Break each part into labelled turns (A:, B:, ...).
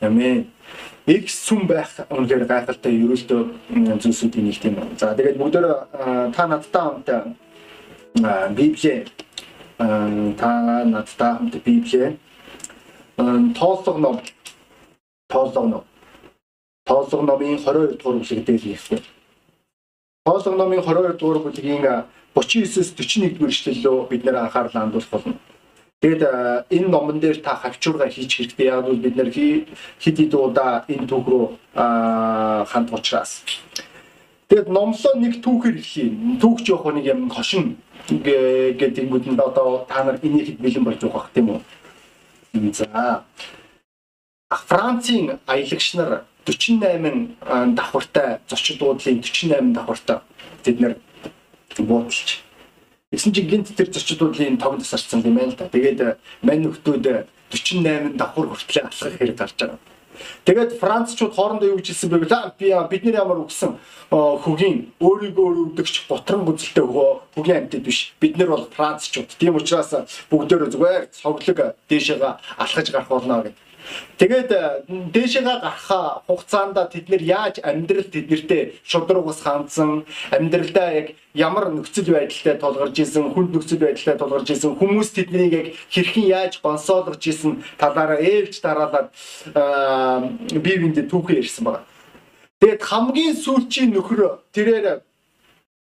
A: Амен. Их сүм байх үнээр гайхалтай ерөөлтөө зүйлсүүдийн нэг тийм. За тэгээд бүгдөө та надтай хамт Библийг та надтай хамт Библийг тооллого ном тооллого номын 22 дугаар бүлэг дээр хийхтэй. Тооллого номын 22 дугаар бүлгийн 39-с 41 дугаар эшлэлөө бид нэр анхаарал хандуулах болно. Тэгэд энэ номон дээр та хавчурга хийх хэрэгтэй. Яг бол бид нэр хэд хэд удаа энэ түүх рүү хандх учраас. Тэгэд номлоо нэг түүхээр хэлье. Түүх жоох нэг юм хошин гэдэг нь одоо та нар энийг бэлэн болж байгаа тийм үү? За. Францын аялагч нар 48 давхартай зочид буудлын 48 давхартай тэд нэр буудалж Гэсэн чинь гинт тэр зочдуудын тог тасарсан юм байна л да. Тэгээд мань нөхдүүд 48 давхар хүртлээ алхах хэрэг гарч байгаа. Тэгээд Францчууд хоорондоо юу гэж хэлсэн бэ? Би бидний ямар өгсөн хөгийн өөрийгөө өгдөгч готрон бүзэлтэй хөгийн амьтад биш. Бид нар бол Францчууд. Тийм учраас бүгдөө зүгээр цоглог дээшээгээ алхаж гарах болно гэдэг. Тэгээд э, дээшээгээ гарах хугацаанд тэд нэр яаж амьдрал тэднэртэй шудрагус хандсан амьдралдаа яг ямар нөхцөл байдалтай тулгарч исэн хүнд нөхцөл байдалтай тулгарч исэн хүмүүс тэднийг яг хэрхэн яаж гонсоолгож исэн талаараа ээлж дараалаад э, бие биендээ түүхээ ярьсан байна. Тэгээд хамгийн сүүлчийн нөхөр тэрээр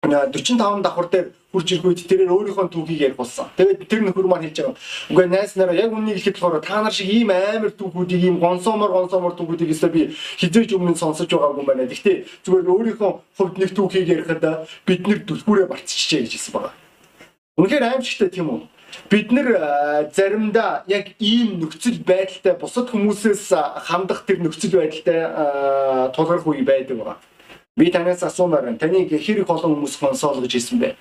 A: 45 давхар дээр хурж ирэх үед тэрээр өөрийнхөө түүхийг ярих болсон. Тэгээд тэр нөхөр маань хэлж байгаа. Үгүй найс нараа яг үннийг хэлэхэд болохоор та нар шиг ийм амар түүхүүдийг ийм гонсоомор гонсоомор түүхүүдийг өсөө би хизээж өмнө сонсож байгаагүй юм байна. Гэхдээ зүгээр өөрийнхөө хувьд нэг түүхийг ярихад бид нэр дүлгүүрээ барцчихжээ гэж хэлсэн байгаа. Үнэхээр аимшигтай тийм үү? бид нэр заримдаа яг ийм нөхцөл байдалтай бусад хүмүүсээс хандах тэр нөхцөл байдалтай тулгарх үе байдаг байна. Би танаас асуумаар байна. Таныг хэр их олон хүмүүс консолгож хийсэн бэ?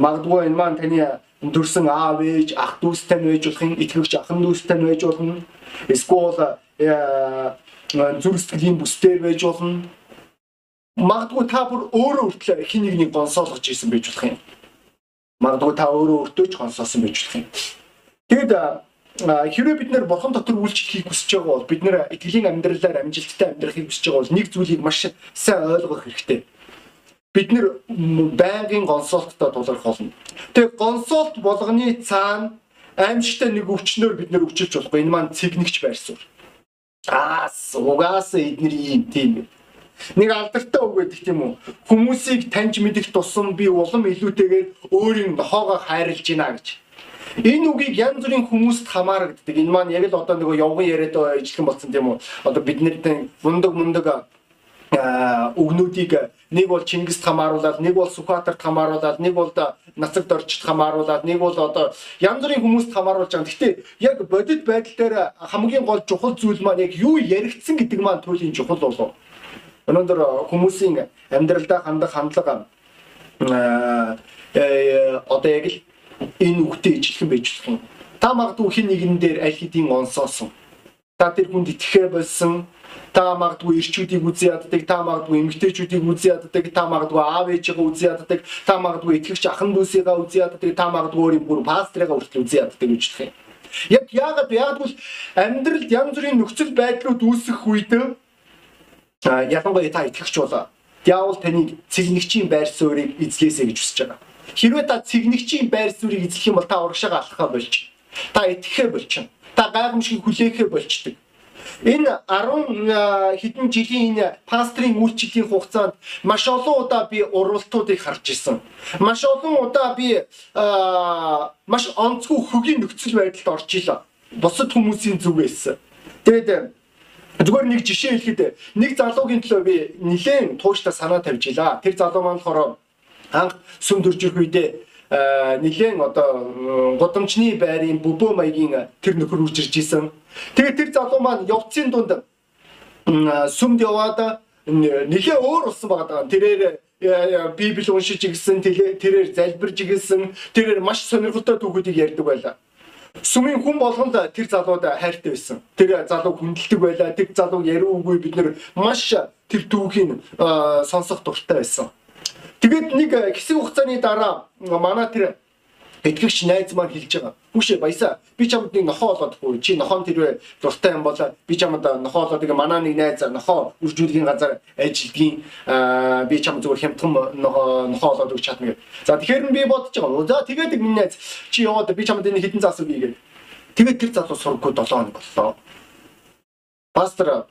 A: Магадгүй энэ маань таны төрсэн аав ээж, ах дүүстэй нь байж болох юм, итгэвч ахын дүүстэй нь байж болно. Эсвэл зүрх сэтгэлийн бүстэй байж болно. Магадгүй та бүр өөрөө өөртлөө хин нэг нэг консолгож хийсэн байж болох юм. Магадгүй та өөрөө өөртөө ч консолсон байж болох юм. Тэгэд хэрвээ бид нэр бурхан дотор үйлчлэхийг хүсэж байгаа бол бид нэр итгэлийн амьдралаар амжилттай амьдрахыг хүсэж байгаа бол нэг зүйлийг маш сайн ойлгох хэрэгтэй. Бид нэр байнгын гонсолттой тулгарх болно. Тэгээ гонсолт болгоны цаана аимшигтай нэг өвчнөр бид нэр өвчилж болохгүй. Энэ маань цэгнэгч байрсуур. Аас угаас эдний юм тийм нэг алдартай үг гэдэг тийм үү хүмүүсийг таньж мэдэх тусам би улам илүүтэйгээр өөрийн нохоогоо хайрлж гинэ гэж Энэ үгийг янз бүрийн хүмүүст хамаарагддаг. Энэ маань яг л одоо нөгөө явган яриад ижилхэн болсон тийм үү? Одоо бидний мундаг мундаг өгнүүдийг нэг бол Чингист хамааруулаад, нэг бол Сүхбаатарт хамааруулаад, нэг бол Нацаг дорчд хамааруулаад, нэг бол одоо янз бүрийн хүмүүст хамааруулж байгаа. Гэхдээ яг бодит байдал дээр хамгийн гол чухал зүйл маань яг юу яригдсан гэдэг маань туйлын чухал болов. Өнөөдөр хүмүүсийн амьдралдаа хандах хандлага одоо яг л энэ үгтэй ижилхэн байж болох юм. Та магадгүй хин нэгэн дээр аль хэдийн онсоосон. Та тэр хүнд итгэхэ болсон. Та магадгүй ирчүүдийг үзий яддаг, та магадгүй эмгтээчүүдийг үзий яддаг, та магадгүй аав ээжигээ үзий яддаг, та магадгүй итгэгч ахан дүүсийгээ үзий яддаг, та магадгүй өөрийн бүр пастрыгаа хүртэл үзий яддаг гэж болох юм. Яг яагаад яагадгүй амьдралд янз бүрийн нөхцөл байдлууд үүсэх үед ялангуяа та итгэгч болоо. Диавол таныг цэгнэгчийн байр суурийг эзлээсэй гэж хүсэж байгаа. Хэрвээ та цэгнэгчийн байр суурийг эзлэх юм бол та урагшаага алхахаа болж. Та итгэхээ болчихно. Гайхамшиг хүлээхээ болчдөг. Энэ 10 хэдэн жилийн энэ пастрын үйлчлэлийн хугацаанд маш олон удаа би уралдуудыг харж исэн. Маш олон удаа би маш онцгүй хөгийн нөхцөл байдалд орж илаа. Бусад хүмүүсийн зүгээс. Тэгээд зүгээр нэг жишээ хэлэхэд нэг залуугийн төлөө би нэлээд тууштай санаа тавьж илаа. Тэр залуу маань болохоор анх сүм төрж ирэх үедээ нэгэн одоо годамчны байрын бүбөө маягийн тэр нөхөр үрж ирж исэн. Тэгээд тэр залуу маань явцын дунд сүмд яваад нэлээ өөр болсон байгаа. Тэрээр Библи уншиж игсэн, тэрээр залбирж игсэн, тэрээр маш сонирхолтой түүхүүдийг ярьдаг байлаа. Сүмийн хүн болгонд тэр залууд хайртай байсан. Тэр залуу хүндэлдэг байлаа. Тэр залууг яриу үгүй бид нар маш тэр түүхийг сонсох дуртай байсан. Тэгээд нэг хэсэг хугацааны дараа манай тэр итгэгч найз маань хэлж байгаа. Хүүшээ баясаа би чамд нэг нохоо олоодгүй. Чи нохоон тэрвээ дуртай юм бол би чамд нохоо олоод ингээ манаа нэг найз нохоо үржүүлгийн газар ажилдгийн би чам зүгээр хямдхан нохоо олоод өгч чадна гэх. За тэгэхээр би бодож байгаа. За тэгээд минь найз чи яваад би чамд энэ хідэн заасуу гээгээд. Тэгээд тэр залуу сургуу 7 хоног боллоо. Пастор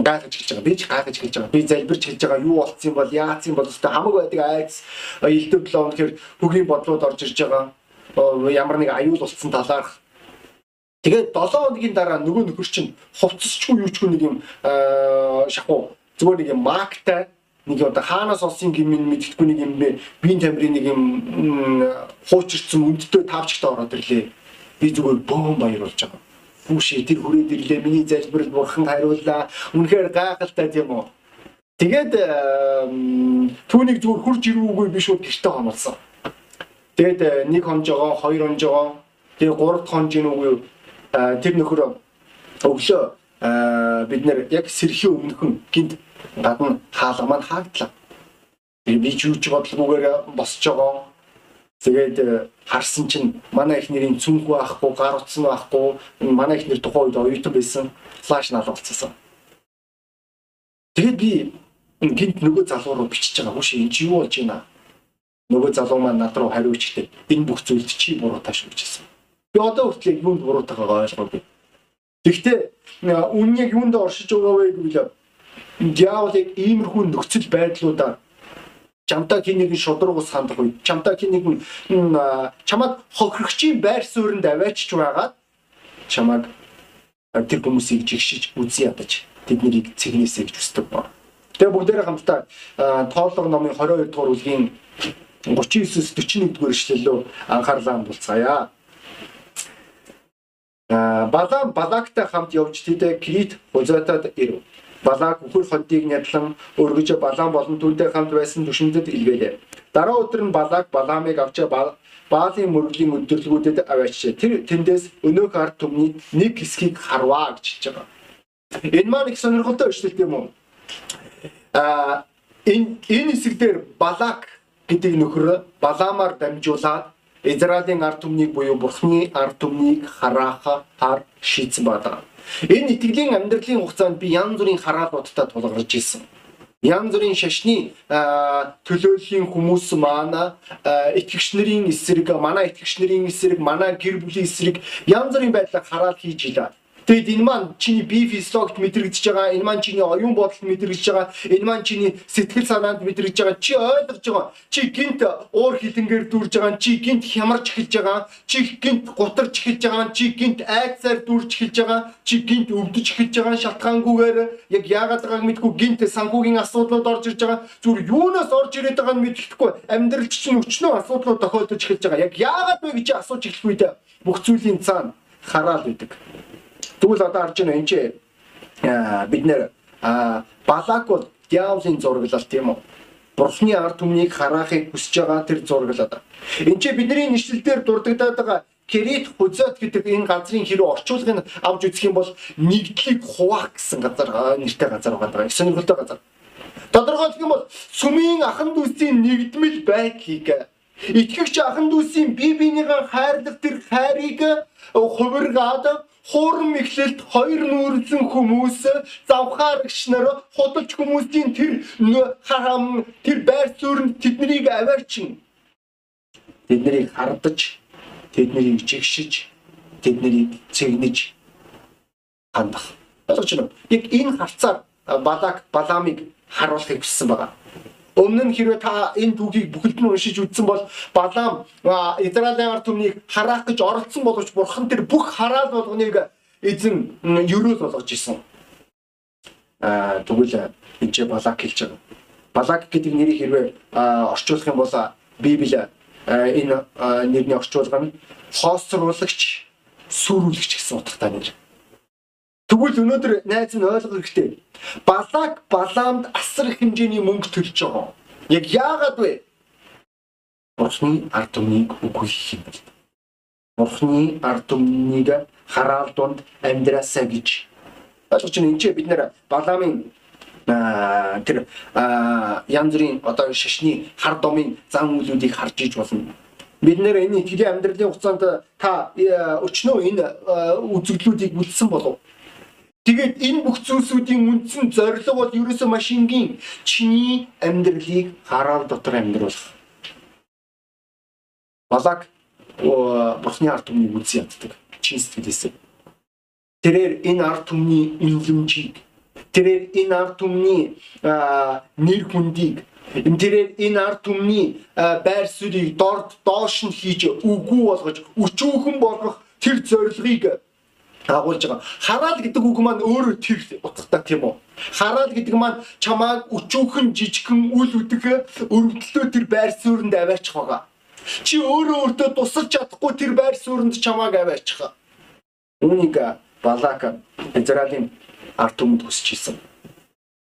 A: гайхаж хэлж байгаа. Би ч гайхаж хэлж байгаа. Би залбирч хэлж байгаа. Юу болцсон юм бол яац юм бол өстой хамаг байдаг айц элдв төлөө өнөхөр хөгийн бодлууд орж ирж байгаа. Ямар нэг аюул болцсон талаарх Тэгээд 7 хоногийн дараа нөгөө нөхөр чинь хувцсчгүй юучгүй нэг юм шахуу зүгээр нэг юм мактай нэг одоо хаанаас олсон гимн мэдхгүй нэг юм бэ биеийн тамирын нэг юм хуучирсан өндтэй тавчтай ороод ирлээ. Би зүгээр бөөн баяр болж байгаа Хүүшээ тэр хүрээд ирлээ. Миний залбирал бурхан хариуллаа. Үнэхээр гайхалтай тийм үү? Тэгээд түүнийг зүгээр хурж ирүүгүй би шууд гэртээ хонолсон. Тэгээд э, нэг хонж байгаа, хоёр хонж байгаа. Тэгээд гурав хонж ийн үгүй тэр нөхөр өглөө бид нэр яг сэрхийн өмнөхөн гинт гадна хаалга маань хаагдлаа. Би жүүж бодлогоогоор босч байгаа. Тэгээд э, харсан чинь манай их нэрийн цүнх байхгүй, гар утсан байхгүй, манай их нэр тухайн үед оюутан байсан, флаш наал болцсон. Тэгээд би гинт нөгөө залуу руу бичиж байгаа. Хүш энэ чи юу болж байна? Нөгөө залуу маань над руу хариуч ихтэй. Энэ бүх зүйлд чи буруу тааш бичсэн. Би одоо хүртэл юунд буруутайгаа ойлгоогүй. Гэхдээ үн яг юунд оршиж байгаа вэ гэвэл диаволыг иймэрхүү нөхцөл байдлуудаар чамтай хин нэгэн шудрагус хандах үед чамтай хин нэгэн чамаг хохирогчийн байр суурьнд аваачч байгаад чамаг тэр хүмүүсийг жигшиж үзий ядаж тэднийг цэгнээсэй гэж хүсдэг ба. Тэгээ бүгдээрээ хамтдаа тоолго номын 22 дугаар бүлгийн 39-с 41 дугаар ишлэлөө анхаарлаа хандуулцгаая. Балам Балактай хамт явж тэдэ Крит хузаатад ирэв. Балаак үхэр хонтыг нядлан өргөж Балаам болон түүнтэй хамт байсан түшиндэд илгээлээ. Дараа өдөр нь Балаак Балаамыг авч Баалын мөрөлийн өдөрлгүүдэд аваачжээ. Тэр тэндээс өнөөх ард түмний нэг хэсгийг харваа гэж хэлж байгаа. Энэ маань их сонирхолтой өчлөлт юм уу? Аа энэ энэ хэсэгдэр Балаак гэдэг нөхөр Балаамаар дамжуулаад Израилийн ард түмнийг буюу Бурхны ард түмнийг хараахаар шийдсэн байна. Энэ итгэлийн амьдралын хугацаанд би янз бүрийн хараалуудтай тулгарч ирсэн. Янз бүрийн шашны төлөөллийн хүмүүс маань итгэгч нарын эсрэг, манай итгэгч нарын эсрэг, манай гэр бүлийн эсрэг янз бүрийн байдлаар хараал хийж илаа. Тэгэд энэ маань чиний бие физиологт мэдрэгдэж байгаа, энэ маань чиний оюун бодолд мэдрэгдэж байгаа, энэ маань чиний сэтгэл санаанд мэдрэгдэж байгаа. Чи ойлгож байгаа. Чи гинт уур хилэнгээр дүүрж байгаа, чи гинт хямарч эхэлж байгаа, чи гинт гутарч эхэлж байгаа, чи гинт айцаар дүүрж эхэлж байгаа, чи гинт өвдөж эхэлж байгаа шалтгаангүйгээр яг яагаад байгааг мэдгүй гинт санхүүгийн асуудлууд орж ирж байгаа. Зүгээр юунаас орж ирээд байгааг нь мэдэхгүй амьдрал чинь өчнөө асуудлууд тохиолдож эхэлж байгаа. Яг яагаад вэ гэж асууж эхлэх үед бүх зүйлийн цаана хараал үүдэг. Тэгвэл одоо харж байна энэ чи бид нэр балак бол диаволын зураглал тийм үү? Бурхны ард түмнийг хараахыг хүсэж байгаа тэр зураглал. Энд чи бидний нэшлэлээр дурддагдаад байгаа Крит Хузот гэдэг энэ газрын хэрэг орчуулгыг авч үзэх юм бол нэгдлийг хуваах гэсэн газар нэртэй газар байгаа. Сонирхолтой газар. Тодорхойлох юм бол сүмийн ахан дүүсийн нэгдмэл байдлыг итгэгч ахан дүүсийн бие биенийгээ хайрлах тэр хайрыг хувиргаад хуурм ихлэлт хоёр нүүрзэн хүмүүс завхаарагч нар худалч хүмүүсийн тэр харам тэр байр суурьнд тэднийг аваарчин тэднийг хардаж тэднийг жигшиж тэднийг цэгнэж хандах. Ойлгож байна яг энэ харцаар балак баламыг харуулахыг хүссэн байгаа Өмнө нь хэрвээ та энэ түүхийг бүхэлд нь уншиж үзсэн бол Балам Израилийн ард түмнийг хараах гэж оролцсон боловч Бурхан тэр бүх хараал болгоныг эзэн ерөөл болгож исэн. Аа тэгвэл энэ Балак хэлж байгаа. Балак гэдэг нэрийг хэрвээ орчуулах юм бол Библи энэ нэрний орчуулга нь хоосруулагч, сүрүүлэгч гэсэн утгатай нэр. Тэгвэл өнөөдөр найз нь ойлгох хэрэгтэй. Балак Балаамд асар их хэмжээний мөнгө төлж байгаа. Яг яагаад вэ? Бурхны ард түмнийг үгүй хийх юм бол. Бурхны ард түмнийг хараал дунд амьдраасаа гэж ойлгож байна. Энд бид нэр Балаамын аа тэр янз бүрийн одоо шашны хар домын зан үйлүүдийг харж иж болно. Бид нэр энэ итгэлийн амьдралын хугацаанд та өчнөө энэ үзэгдлүүдийг үлдсэн болов. Тэгээд энэ бүх зүйлсүүдийн үндсэн зорилго бол ерөөсөө маш энгийн чиний амьдралыг хараал дотор амьдруулах. Балаг бурхны ард түмнийг үзэн яддаг. Чин сэтгэлээсээ. Тэрээр энэ ард түмний үнэлэмжийг тэрээр энэ ард түмний нэр хүндийг тэрээр энэ ард түмний байр суурийг дорд доош нь хийж үгүй болгож өчүүхэн болгох тэр зорилгыг агуулж байгаа. Хараал гэдэг үг маань өөрөө тэр утгатай тийм үү? Хараал гэдэг маань чамааг өчүүхэн жижигхэн үл үдэх өрөвдлөө тэр байр суурьнд аваачих байгаа. Чи өөрөө өөртөө тусалж чадахгүй тэр байр суурьнд чамааг аваачих. Үүнийг Балак Израилийн ард түмэнд хүсэж ирсэн.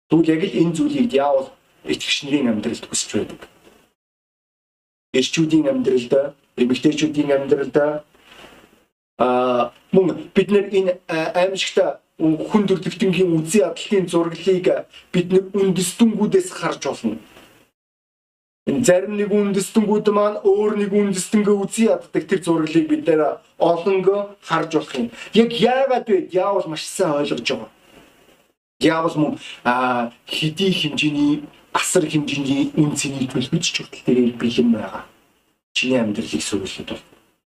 A: Тэгвэл яг л энэ зүйлийг яавал итгэгч нарын амьдралд хүсэж байдаг. Ирчүүдийн амьдралд, эмэгтэйчүүдийн амьдралд а мөн бид нэр энэ аимшигт хүн төрлөختөнгийн үнсэн ядлын зураглыг бид нэр үндэстэнгүүдээс харж болно. Энэ зарим нэг үндэстэнгүүд маань өөр нэг үндэстэнгээ үзий яддаг тэр зураглыг бид нэр олонго харж болох юм. Яг яагаад вэ? Яавал маш сайн ойлгож байгаа. Яавал мөн хэдий хэмжээний асар хэмжээний үн цэнийг төлөвлөж хүртэл тэрээр бэлэн байгаа. Чиний амьдралыг сөрүүлэхэд бол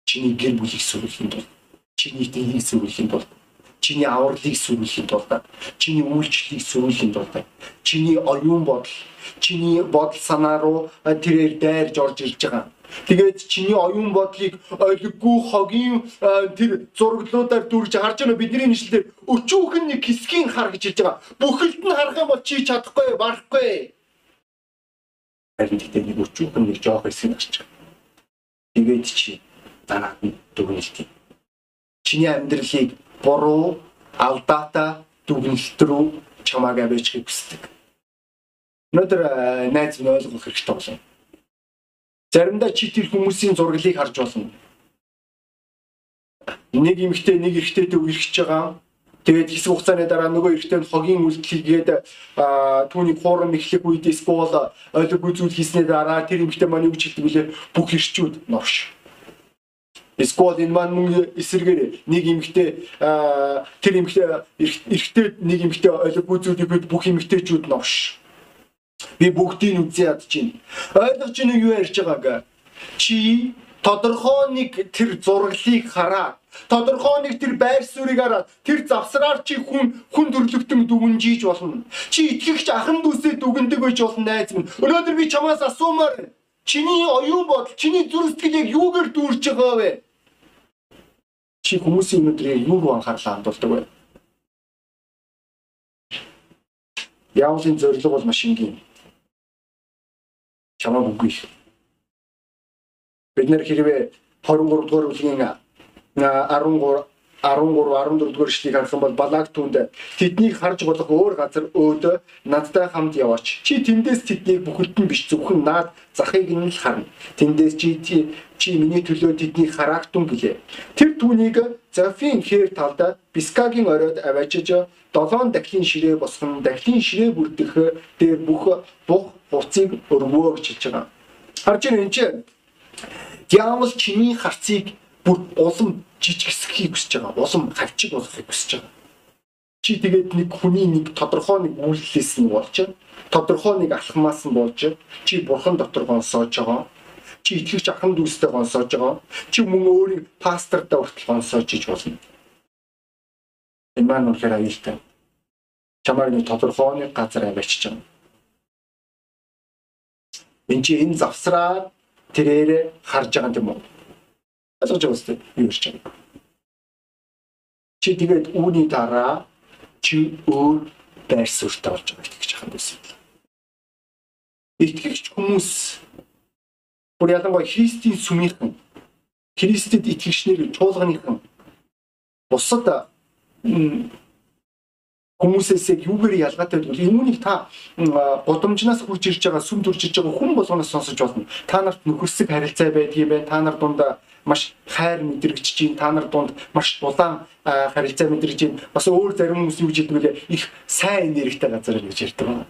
A: чиний гэр бүлийг сөрүүлэхэд бол чиний дийг сүрүүлэхийн тулд чиний авралыг сүрүүлэхийн тулд чиний үйлчлэлийг сүрүүлэхийн тулд чиний оюун бодол чиний бодол санаа руу тэрээр дайрж орж ирж байгаа. Тэгээд чиний оюун бодлыг ойлггүй хогийн тэр зураглуудаар дүрж харж байгаа бидний нэшлэлээр өчүүхэн нэг хэсгийн хар гэж хэлж байгаа. Бүхэлд нь харах юм бол чи чадахгүй, барахгүй. Харин тэгтээ нэг өчүүхэн нэг жоох хэсгийг харж байгаа. Тэгээд чи дараад нь дүгнэлт чиний амьдралыг буруу алдаатай дүгнэлт рүү чамааг аваачихыг хүсдэг. Өнөөдөр э, найз минь ойлгох хэрэгтэй болно. Заримдаа чи тэр хүмүүсийн зураглыг харж болно. Нэг эмэгтэй нэг эрэгтэйтэй үерхэж байгаа. Тэгээд хэсэг хугацааны дараа нөгөө эрэгтэй нь хогийн үйлдэл хийгээд түүний хуурам эхлэх үед эсвэл ойлгогүй зүйл хийснээр дараа тэр эмэгтэй маань юу гэж хэлдэг вүлээ бүх ирчүүд новш Эсвэл энэ маань мөн эсэргээр нэг эмэгтэй тэр эмэгтэй эрэгтэй нэг эмэгтэй ойлгогүй зүйлийг бид бүх эмэгтэйчүүд новш. Би бүгдийг үзье ядж байна. Ойлгож байна юу ярьж байгааг. Чи тодорхой нэг тэр зураглыг хараад тодорхой нэг тэр байр суурийг хараад тэр завсраар чи хүн хүн төрлөختөн дүгнжиж болно. Чи итгэгч ахан дүүсээ дүгндэг байж болно найз минь. Өнөөдөр би чамаас асуумаар Чиний оюун бодол, чиний яг юугаар дүүрч байгаа вэ? Чи хүмүүсийн өнөөдрийг юу руу анхаарлаа хандуулдаг вэ? Яавлын зорилго бол маш энгийн. Чамаа бүггүй. Бид нэр хэрвээ 23 дугаар бүлгийн 13 13 14 дугаар эшлэгийг харах юм бол Балаг түнд тэднийг харж болох өөр газар өөдөө надтай хамт яваач. Чи тэндээс тэднийг бүхэлд нь биш зөвхөн наад захыг нь л харна. Тэндээс чи чи миний төлөө тэднийг хараагтун гэлээ. Тэр түүнийг Зафин хээр талда Бискагийн оройд аваачиж долоон дахлын ширээ босгон дахлын ширээ бүрдэх дээр бүх бух хуцыг өргөө гэж хэлж байгаа. Харж байна энэ чинь Диавол чиний харцыг бүр улам жижигсэхийг хүсэж байгаа. Улам хавчиг болохыг хүсэж байгаа. Чи тэгээд нэг хүний нэг тодорхой нэг үйлдэлээс нь болж тодорхой нэг алхмаас нь болж чи бурхан дотор гонсоож байгаа. Чи итгэвч ахын дүүстэй гонсоож байгаа. Чи мөн өөрийг пастортай хүртэл гонсоож иж болно. Энэ маань үнэхээр аюултай. Чамайг нэг тодорхой нэг газар аваачиж байгаа. Энд чи энэ завсраа тэрээр харж байгаа юм уу? Ойлгож байгаа үстэй юу гэж байна. Чи тэгээд үүний дараа чи өөр байр суурьтай болж байгаа гэж яхан байсан. Итгэгч хүмүүс бүр ялангуяа Христийн сүмийнхэн Христэд итгэгчнэр чуулганыхан бусад хүмүүсээс яг юугээр ялгаатай вэ? Үүнийг та годомжнаас хурж ирж байгаа сүм төрж ирж байгаа хүн болгоноос сонсож болно. Та нарт нөхөрсөг харилцаа байдгийг байна. Та нар дунд маш хайр мэдрэгч чинь та нар дунд маш дулаан харилцаа мэдрэгч чинь бас өөр зарим хүмүүс юу гэж хэлдэг вэ? Их сайн энергитэй газар гэж ярьдаг байна.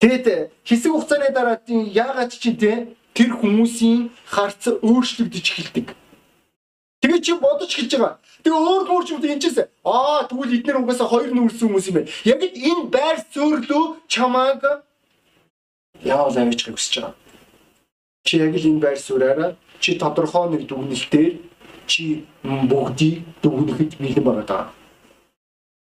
A: Тэгэд хэсэг хугацааны дараа яагаад чи тэр хүмүүсийн харц өөрчлөгдөж эхэлдэг. Тэгээ чи бодож эхэлж байгаа. Тэгээ өөр нүүрч юм энэ чээс аа тэгвэл эдгээр угаасаа хоёр нүүрсэн хүмүүс юм байна. Яг энэ байр суурьлөө чамааг яавал авчиж хүсэж байгаа. Чи яг л энэ байр сууриараа чи тодорхой нэг дүгнэлтээр чи бүгдийг дүгнэхэд бэлэн байгаа даа.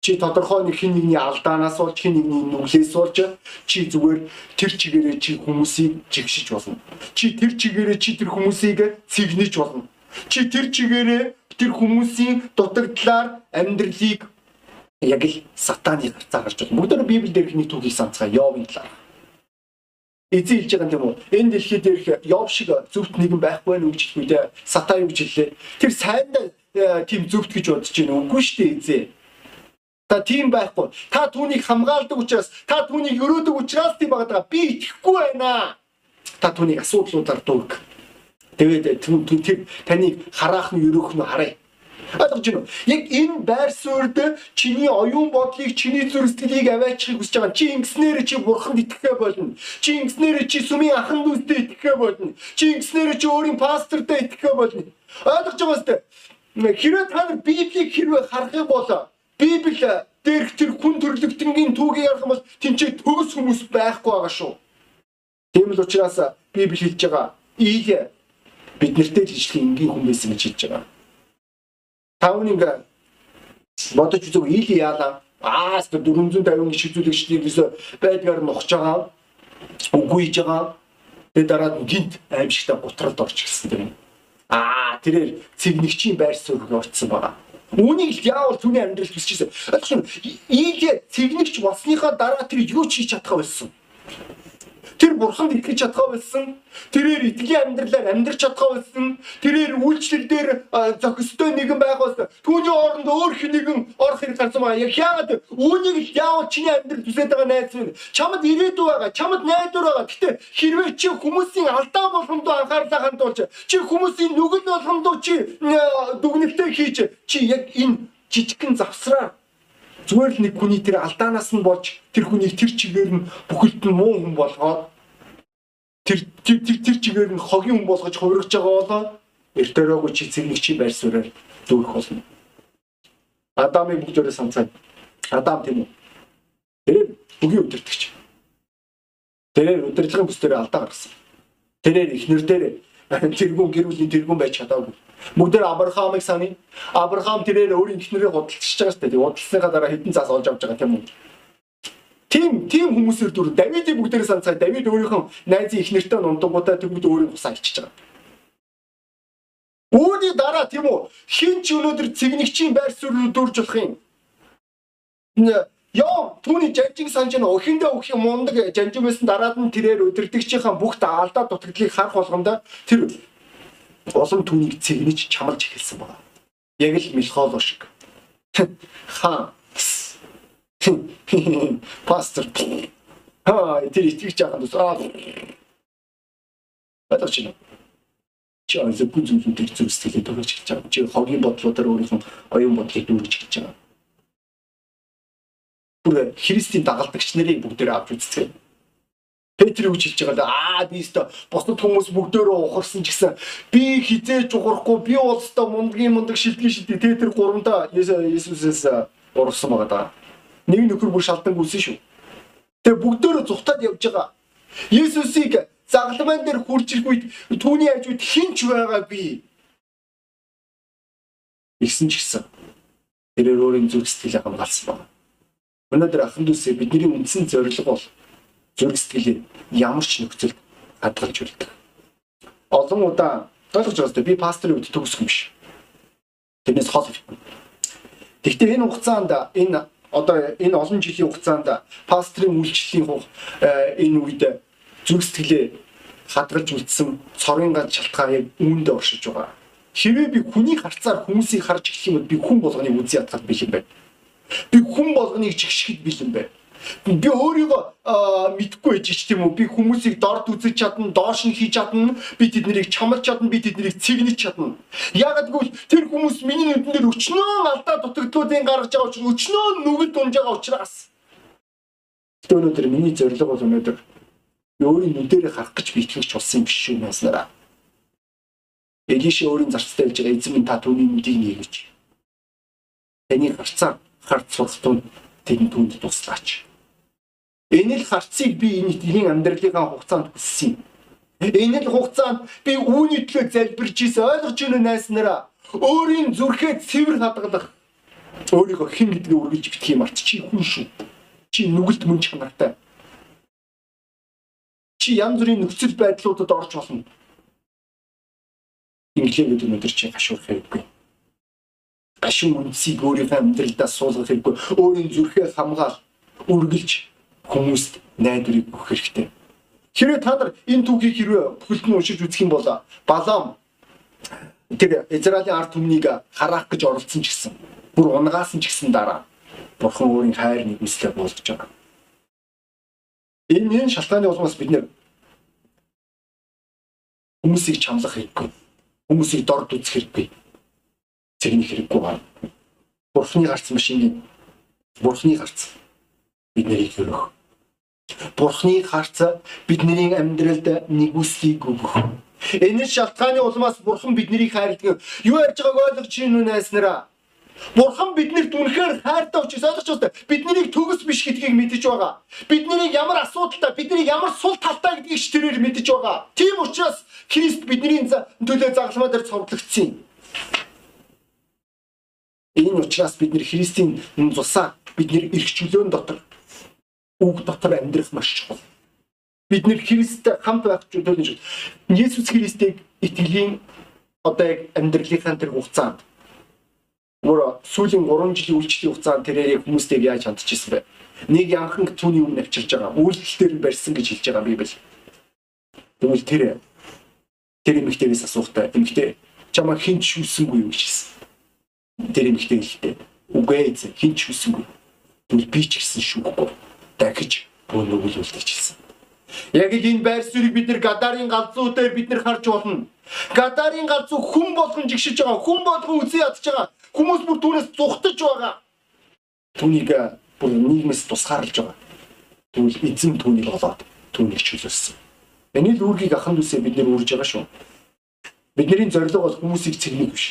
A: Чи тодорхой нэг хин нэгний алдаанаас болж хин нэгний нүглээс болж чи зүгээр тэр чигээрээ чи хүмүүсийг жигшиж болно. Чи тэр чигээрээ чи тэр хүмүүсийг цэгнэж болно. Чи тэр чигээрээ тэр хүмүүсийн дутагдлаар амьдралыг яг л сатаны гарцаа гарч байна. Бүгд Библиэл дээрх нэг түүхийг санацгаа Йовын талаар эзэн хэлж байгаа юм уу? Энэ дэлхий дээрх Йов шиг зөвхт нэгэн байхгүй байх гэж хэлэхдээ сатаа юу хэллээ? Тэр сайндаа э, тийм зөвхт гэж бодож байна. Үгүй шүү дээ эзэн. Та тийм байхгүй. Та түүнийг хамгаалдаг учраас, та түүнийг өрөөдөг учраас тийм байгаа. Би итгэхгүй байна. Та түүнийг асуудлуудаар дүүг. Тэгээд тэр таныг хараах нь өрөөх нь харъя. Ойлгож байна уу? Яг энэ байр суурьд чиний оюун бодлыг, чиний зүрх сэтгэлийг аваачихыг хүсэж байгаа. Чи ингэснээр чи бурханд итгэхэ болно. Чи ингэснээр чи сүмийн ахан дүүстэй итгэхэ болно. Чи ингэснээр чи өөрийн пастортай итгэхэ болно. Ойлгож байгаа үстэй. Хэрвээ та нар Библийг хэрвээ харах юм бол Библи дээрх тэр хүн төрлөختөнгийн түүгийг ярих юм бол тэнцээ төгс хүмүүс байхгүй байгаа шүү. Тийм л учраас Библи хэлж байгаа. Ийл бид нартэй л ижилхэн энгийн хүн байсан гэж хэлж байгаа. Та үнийг бодож үзв ил яалаа. Аа 450 шизүүлэгчдийг өсө байдгаар нухаж байгаа. Үгүй хийж байгаа. Тэгээд дараад гинт аимшигтай гутралд орж ирсэн юм. Аа тэрээр цэгнэгчийн байр суурь орцсон байгаа. Үүнийг л яавал түүний амьдралд хүсчихсэн. Ойлгож байна. Ийгээ цэгнэгч болсныхаа дараа тэр юу ч хийж чадхаа болсон. Тэр бурханд итгэж чадхаа болсон. Тэрээр итгэлийн амьдралаар амьдрч чадхаа болсон. Тэрээр үйлчлэл дээр зохистой нэгэн байх болсон. Түүний оронд өөр хинэгэн орох хэрэг гарсан байгаа. Яг яагаад үүнийг яавал чиний амьдрал хүсэж байгаа найз минь. Чамд ирээдүй байгаа. Чамд найдвар байгаа. Гэтэ хэрвээ чи хүмүүсийн алдаа болгондоо анхаарлаа хандуулж, чи хүмүүсийн нүгэл болгондоо чи дүгнэлтээ хийж, чи яг энэ жижигхэн завсраа зүгээр л нэг хүний тэр алдаанаас нь болж тэр хүнийг тэр чигээр нь бүхэлд нь муу хүн болгоод тэр тэр тэр чигээр нь хогийн хүн болгож хувиргаж байгаа болоо эртэрөөгүй чи цэгник чи байр суурьаар дүүрэх болно. Адамыг бүгдээрээ санацгаа. Адам тийм үү? Тэр бүгийн өдөртөгч. Тэр удирдлагын бүс дээр алдаа гаргасан. Тэрээр ихнэр дээр тэргүүн гэр бүлийн тэргүүн байж чадаагүй. Бүгдээр Авраамыг саны. Авраам тэрээр өөрийн эхнэрээ худалдчихж байгаа шүү дээ. Худалдсныхаа дараа хэдэн цаас олж авч байгаа тийм үү? Тим тим хүмүүсээр дүр Давидыг бүгдээр санацгаа. Давид өөрийнхөө найзын эхнэртэй нундангуудаа тэгвэл өөрийн хусаа ичиж байгаа. Үүний дараа тийм үү? Хин ч өнөөдөр цэгнэгчийн байр суурь дүүрж болох юм. Яа, түүний жанжиг санаж нь өхөндөө өх юм мундаг жанжиг байсан дараад нь тэрээр өдөрдөгчийнхаа бүх алдаа дутагдлыг харах болгондоо тэр улам түүнийг цэгнэж чамлж эхэлсэн байна. Яг л Милхоло шиг. Ха. Пастор. Аа, тэр итгэж байгаа нь аа. Батгаж байна. Чи зөвхөн зөвхөн тэр зүг сэтгэлээ дөрөж хэлж байгаа. Чи хогийн бодлуудаар өөрийнхөө оюун бодлыг дүүргэж хэлж байгаа. Бүр Христийн дагалдагч нарыг бүгдээр авч үзцгээе Петр гэж хэлж байгаа аа би өстө бусад хүмүүс бүгдөө ухарсан ч гэсэн би хизээж ухрахгүй би бол өстө мундгийн мундаг шилдгийн шилдэг тэ тэр гурамда Есүсээс урсан байгаа да. Нэг нөхөр бүр шалдан гүсэн шүү. Тэгээ бүгдөө зүхтаад явж байгаа. Есүсийг загламан дээр хурж ирэх үед түүний хажууд хинч байгаа би. Игсэн ч гэсэн тэрээр өөрийн зүрх сэтгэлээ хамгаалсан байна. Өнөөдөр ахын дүүсээ бидний үндсэн зорилго бол зүрх сэтгэлийг ямар ч нөхцөлд хадгалж үлдэх. Олон удаа ойлгож байгаа би пасторын үед төгсөх юм биш. Тэрнээс хол. Гэхдээ энэ хугацаанд энэ одоо энэ олон жилийн хугацаанд пасторын үйлчлэлийн э, энэ үед зүрх сэтгэлээ хадгалж үлдсэн цорын ганц шалтгаан яг үүндээ оршиж байгаа. Хэрвээ би хүний харцаар хүмүүсийг харж эхлэх юм бол би хүн болгоныг үзий ятгах биш юм байна. Би хүн болгоныг чигшгэд бэлэн байна. Би өөрийгөө мэдгүй байж ч тийм үү. Би хүмүүсийг дорд үзэж чадна, доош нь хийж чадна. Би тэднийг чамлж чадна, би тэднийг цэгнэж чадна. Ягаад гэвэл тэр хүмүүс миний нүдэн дээр өчнөө алдаа дутагдлуудын гаргаж байгаа учраас өчнөө нүгэл дунж байгаа учраас. Тэ өнөөдөр миний зорилго бол өнөөдөр өөрийн нүдэрээ харах гэж би итгэж болсон юм биш шүү наснараа. Элиш өөрийн зарцтай байж байгаа эзэн минь та түүний нүдийг нээгэж. Таны харцаа харц суртун тэнд түнд туслаач. Энэ л харцыг би энэ итгэлийн амьдралынхаа хугацаанд хүссэн юм. Энэ л хугацаанд би үүний төлөө залбирч ийсэн ойлгож байна найснараа. Өөрийн зүрхээ цэвэр хадгалах. Өөрийгөө хэн гэдгийг үргэлж битгий марч чи хүн шүү. Чи нүгэлт мөн чанартай. Чи янз бүрийн нөхцөл байдлуудад орж болно. Инглиэд өнөдөр чи гашуурах хэрэггүй. Гашуун үндсийг өөрийнхөө амьдралдаа суулгах хэрэггүй. Өөрийн зүрхээ хамгаал үргэлж хүмүүст найдварыг өгөх хэрэгтэй. Хэрвээ та нар энэ түүхийг хэрвээ бүхэлд нь уншиж үзэх юм бол Балам тэр Израилийн ард түмнийг хараах гэж оролцсон ч гэсэн бүр унгаасан ч гэсэн дараа Бурхан өөрийн хайр нэгүслээ болгож байгаа. Энэ энэ шалтгааны улмаас бид нэр хүмүүсийг чамлах хэрэггүй. Хүмүүсийг дорд үзэх хэрэггүй. Цэгнэх хэрэггүй байна. Бурханы гарц машин Бурханы гарц биднийг хөрөх Бурхны харц бидний амьдралд нэгүслийг өгөх. Энэ шалтгааны улмаас Бурхан биднийг хайрладаг. Юу ярьж байгааг ойлгож чинь үнэснэраа. Бурхан биднэрт үнэхээр хайртай учраас ойлгож байна. Биднийг төгс биш гэдгийг мэдэж байгаа. Биднийг ямар асуудалтай, бидний ямар сул талтай гэдгийг ч тэрээр мэдэж байгаа. Тийм учраас Христ бидний төлөө загалмаа дээр цовдлогдсон юм. Энэ учраас бид нэр Христийн цусаа бид нэр эрх чөлөөн дотор үг дотор амьдрах маш чухал. Бид нэр Христтэй хамт байх чөлөөний шиг Есүс Христийг итгэлийн одоо яг амьдралынхаа тэр хугацаанд өөр сүүлийн 3 жилийн үйлчлэлийн хугацаанд тэрээр хүмүүстэй яаж хандчихсан бэ? Нэг янхан түүний өмнө авчирж байгаа. Үйлдэлээр барьсан гэж хэлж байгаа Библи. Тэгвэл тэр тэр эмэгтэйгээс асуухтай. Эмэгтэй чамаа хинч шүүсэнгүй юу гэсэн. Тэр эмэгтэй хэлдэг. Үгүй ээ хинч шүүсэнгүй. Тэгвэл би ч гэсэн шүүхгүй дахиж өнөглүүлдэг хэлсэн. Яг л энэ байр суурийг бид нар гадарын галзуу дээр бид нар харж болно. Гадарын галзуу хүн болгон жигшиж байгаа, хүн болгон үзий ядж байгаа. Хүмүүс бүр түүнээс зүхтаж байгаа. Түүнийг бүр нийгмээс тусгаарлаж байгаа. Тэгвэл эзэн түүнийг олоод түүнийг чөлөөлсөн. Энэ л үүргийг аханд үсээ бид нэр үрж байгаа шүү. Бидний зорилго бол хүмүүсийг цэгнэх биш.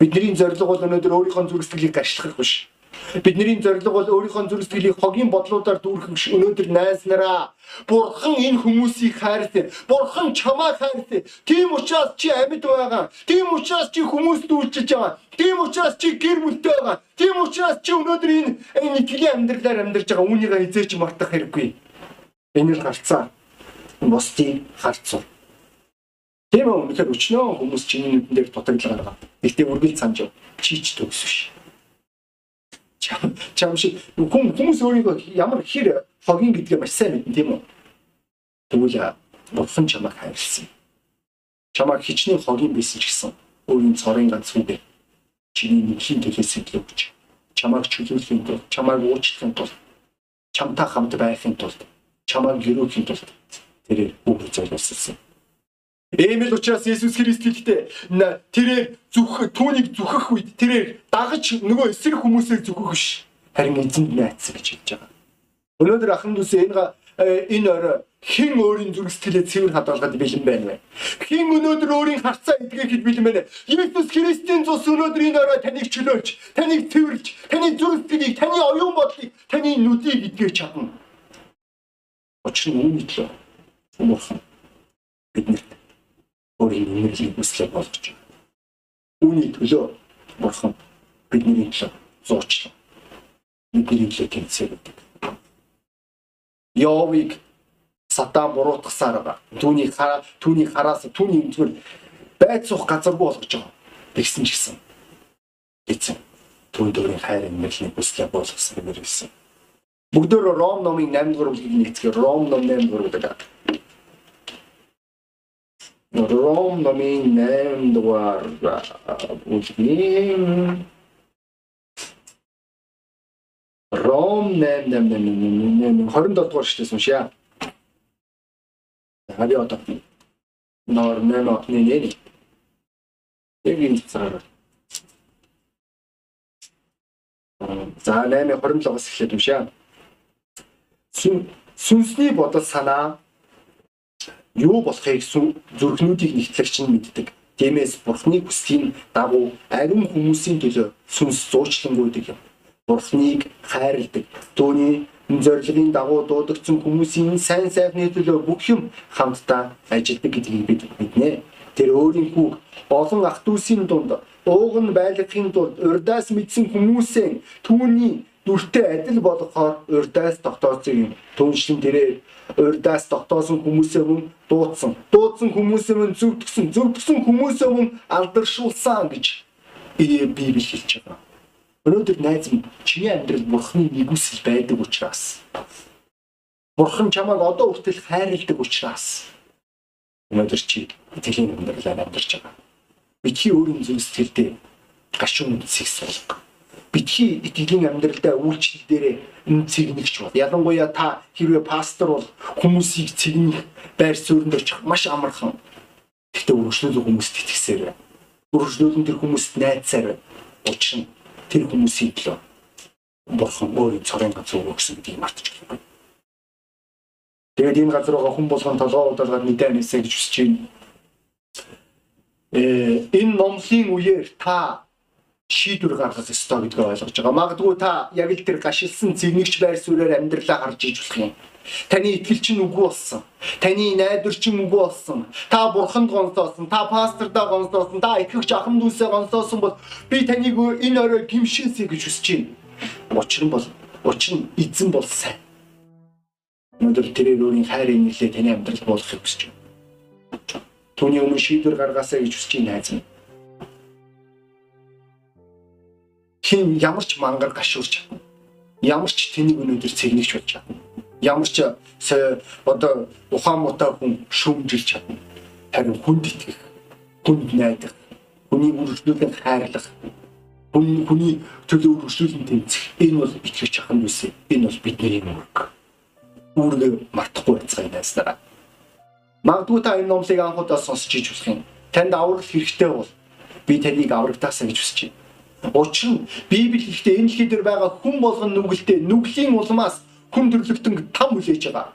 A: Бидний зорилго бол өнөөдөр өөрийнхөө зүрх сэтгэлийг гашлах биш Бидний зорилго бол өөрийнхөө зүрх сэтгэлийг хогийн бодлуудаар дүүргэх биш. Өнөөдөр найснараа Бурхан энэ хүмүүсийг хайртай. Бурхан чамайг хайртай. Тийм учраас чи амьд байгаа. Тийм учраас чи хүмүүст үйлчилж байгаа. Тийм учраас чи гэр бүлтэй байгаа. Тийм учраас чи өнөөдөр энэ энэ итгэлийн амьдралаар амьдарч байгаа. Үүнийг эзээч мартах хэрэггүй. Энэ л гарцаа. Бусдыг харцуу. Тийм үү? Тэгэхээр өчнөө хүмүүс чиний нүдэн дээр дутагдал гаргаа. Гэхдээ үргэлж санаж чи ч төгс биш чам шиг хүмүүс өөрийгөө ямар хэр хогийн гэдгээ маш сайн мэднэ тийм үү. Тэгвэл бурхан чамайг хайрлсан. Чамайг хичнээн хогийн байсан ч гэсэн өөрийн цорын ганц үгээр чиний нэгхийн төлөө сэтлээ өгч чамайг чөлөөлөхийн тулд чамайг уучлахын тулд чамтай хамт байхын тулд чамайг гөрөөхийн тулд тэрээр үг зориулсан. Эмэл учраас Есүс Христ хэлдэг тэрээр зүх түүнийг зүхэх үед тэрээр дагаж нөгөө эсрэг хүмүүсийг зүхэх биш. Харин эзэнд найцсан гэж хэлж байгаа. Өнөөдөр ахын дүүс энэ энэ орой хэн өөрийн зүрх сэтгэлээ цэвэр хадгалгаад бэлэн байна вэ? Хэн өнөөдөр өөрийн харцаа эдгэхэд бэлэн байна вэ? Есүс Христийн цус өнөөдөр энэ орой таныг чөлөөлж, таныг цэвэрлж, таны зүрх сэтгэлийг, таны оюун бодлыг, таны нүдийг эдгэж чадна. Учир нь үүний төлөө Бурхан биднэрт өөрийн үнэрлийг хүслээ болгож. Үүний төлөө бурхан бидний төлөө зуучлаа. Бидний төлөө тэнцээдэг. Йовыг сатан буруутгасаар байгаа. Түүний хараа түүний хараас түүний зүгээр байд суух газаргүй болгож байгаа. Тэгсэн ч гэсэн эцэг түүнд өөрийн хайр инэрлийг хүслээ болгосон гэмээр хэлсэн. Бүгдөө Ром номын 8 дугаар бүлгийг нэгтгэх Ром ном 8 дугаар бүлэг Номын 8 дугаар бүлгийн Ром 888 27 дугаар шигтээс уншия. За би одоо нор 8 отны нэр. Яг энэ цагаар. За 8:27-оос эхлээд уншия. Сүнсний бодол санаа юу болохыг зүрхнүүдийг нэгтлэгч нь мэддэг. Тиймээс Бурхны хүслийн дагуу ариун хүмүүсийн төлөө сүнс зуучлангуйдаг юм. Бурхныг хайрладаг. Төвний зорилгын дагуу дуудагдсан хүмүүсийн сайн сайхны төлөө бүх юм хамтдаа ажилладаг гэдгийг бид мэднэ. Тэр өөрийнхөө олон ах дүүсийн дунд ууг нь байлгахын тулд урдаас мэдсэн хүмүүсээ түүний дүртэй адил болгохоор урдаас тогтоосон юм. Түүнчлэн тэрээр урдаас тогтоосон хүмүүсээ мөн дуудсан. Дуудсан хүмүүсээ мөн зөвдгсөн. Зөвдгсөн хүмүүсээ мөн алдаршуулсан гэж Библи хэлж байгаа. Өнөөдөр найз минь чиний амьдрал бурхны нэгүсэл байдаг учраас Бурхан чамайг одоо хүртэл хайрладаг учраас өнөөдөр чи итгэлийн амьдралаар амьдарч байгаа. Бидний өөрийн зүрх сэтгэлдээ гашуун үсэг суулга битгий итгэлийн амьдралдаа үйлчлэл дээрээ цэгнэгч бол ялангуяа та хэрвээ пастор бол хүмүүсийг цэгнэх байр суурьнд очих маш амархан. Гэхдээ өргөжлөл хүмүүст итгэсээр өргөжлөл нь тэр хүмүүст найцсаар учрна тэр хүмүүсийн төлөө бурхан өөрийн цорын газар өгсөн гэдгийг мартчихгүй. Тэгээд энэ газар байгаа хүн болгон толгоо удаалгаад мэдээ нээсэ гэж хүсэж байна. Э энэ номлын үеэр та шийдвэр гаргах ёстой гэдгийг ойлгож байгаа. Магадгүй та яг л тэр гашилсан зэгнэгч байр суурьаар амьдралаа гарч иж болох юм. Таны итгэл чинь үгүй болсон. Таны найдвар чинь үгүй болсон. Та бурханд гонсоосон, та пастордаа гонсоосон, та итгэгч ахын дүүсээ гонсоосон бол би таныг энэ орой гимшээсэй гэж хүсэж байна. Учир нь бол учир нь эзэн бол сайн. Өнөөдөр тэрээр өөрийн хайрын нэлээ таны амьдралд буулгахыг хүсэж байна. Түүний өмнө шийдвэр гаргаасаа гэж хүсэж байна хайз минь. Хин ямар ч мангар гашуурч чадна. Ямар ч тэнийг өнөөдөр цэгнэгч болж чадна. Ямар ч одоо ухаан муутай хүн шүүмжилж чадна. Харин хүнд итгэх, хүнд найдах, хүнийг үргэлжлүүлэн хайрлах, хүн хүний төлөө үргэлжлүүлэн тэмцэх. Энэ бол итгэж ахын үсэ. Энэ бол бидний үүрэг. Үүргээ мартахгүй байцгаая найснараа. Магадгүй та энэ номлыг анхудаа сонсч иж болох юм. Танд аврал хэрэгтэй бол би таныг аврагтаасаа гэж хүсэж байна Учир нь Библи гэхдээ энэ дэлхий дээр байгаа хүн болгон нүгэлтэй нүглийн улмаас хүн төрлөختөнг там хүлээж байгаа.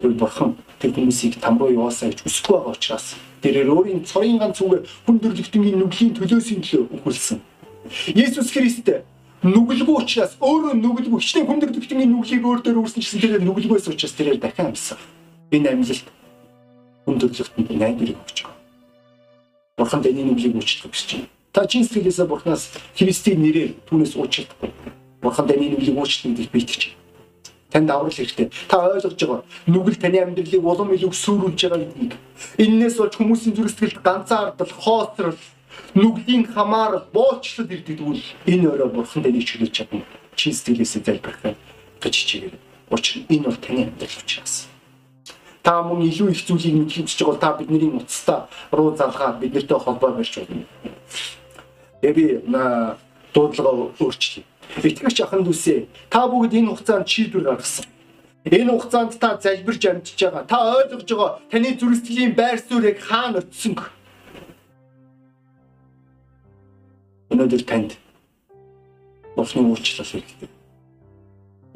A: Тэр бурхан тэр хүмүүсийг там руу яваасаа гэж хүсэхгүй байгаа учраас тэрээр өөрийн цорын ганц зүгээр хүн төрлөختөнгийн нүглийн төлөөсийн төлөө өгүүлсэн. Есүс Христ нүгэлгүй учраас өөрөө нүгэлгүй хичнээн хүн төрлөختөнгийн нүглийг өөр дээр үүрсэн гэсэн тэрээр нүгэлгүй байсан учраас тэрээр дахин амьсан. Энэ амьлалт хүн төрлөختөнд найдварыг өгч байгаа. Бурхан тэний нүглийг мөчлөх гэж байна. Та чин сэтгэлээсээ Бурханаас Христийн нэрээр түүнээс уучлахгүй. Бурхан таны нүглийг уучлах гэж битгэж. Танд аврал хэрэгтэй. Та ойлгож байгаа. Нүгэл таны амьдралыг улам илүү сүрүүлж байгаа гэдгийг. Иннээс болж хүмүүсийн зүрх сэтгэлд ганцаардал, хоосрол, нүглийн хамаар боочлол ирдэг тэгвэл энэ өрөө Бурхан таныг чөлөөж чадна. Чин сэтгэлээсээ залбирах гэж чигээр. Учир нь энэ бол таны амьдрал учраас та мөн илүү их зүйлийг мэдхийг хүсэж байгаа бол та бидний утастаа руу залгаад биднэртэй холбоо барьж болно. Тэгээ би дуудлага өөрчлөе. Итгэгч ахын дүүсээ та бүгд энэ хугацаанд шийдвэр гаргасан. Энэ хугацаанд та залбирж амьдж байгаа. Та ойлгож байгаа таны зүрхсэтгэлийн байр суурийг хаана очисон. Өнөөдөр танд Бурхны уучлал хэрэгтэй.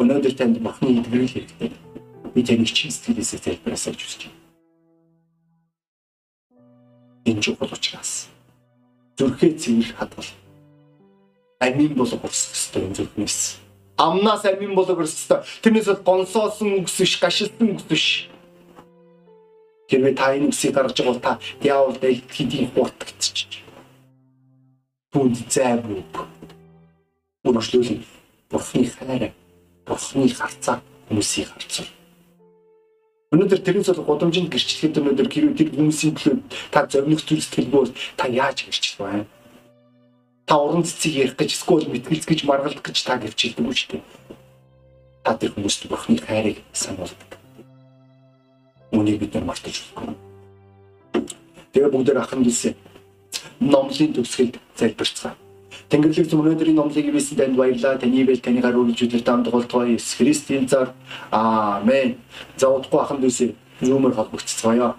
A: Өнөөдөр танд Бурхны эдгэрэл хэрэгтэй. Би таныг чин сэтгэлээсээ залбираасаа хүсэж байна. Энэ чухал учраас зүрхээ цэвэр хадгал. Амин болго урсах ёстой энэ зүрхнээс. Амнаас амин болго урсах ёстой. Тэрнээс бол гонсоосон үгс биш, гашилсан үгс биш. Хэрвээ та энэ үгсийг гаргаж байгаа бол та диавол дэлд хэдийн хурдгдчих. Түнд зай бүг. Үргэлжлүүлэн Бурхны хайраа, Бурхны харцаа хүмүүсийг харцуул. Өнөөдөр тэрнээс бол гудамжинд гэрчлэхэд өнөөдөр бүл хүмүүсийн төлөө та зовнох зүйл сэтгэлгүй та яаж гэрчлэх вэ? Та уран цэцгийг ярих гэж эсвэл мэтгэлц гэж маргалдах гэж та гэрчилдэг үү шүү дээ. Та тэр хүмүүст бурхны хайрыг сануулдаг. Үнийг бид нар мартаж болохгүй. Тэгээ бүгдээр ахын дилсэ номлын төгсгөлд залбирцгаа. Тэнгэрлэг зөв өнөөдрийн номлыг ивсэн танд баярлалаа. Таны ивэл таны гаруй өдөр таамд голтгоо Иесус Христийн цаар. Аамен. За удахгүй ахын дүүсээ зүүмөр холбогдцгоё.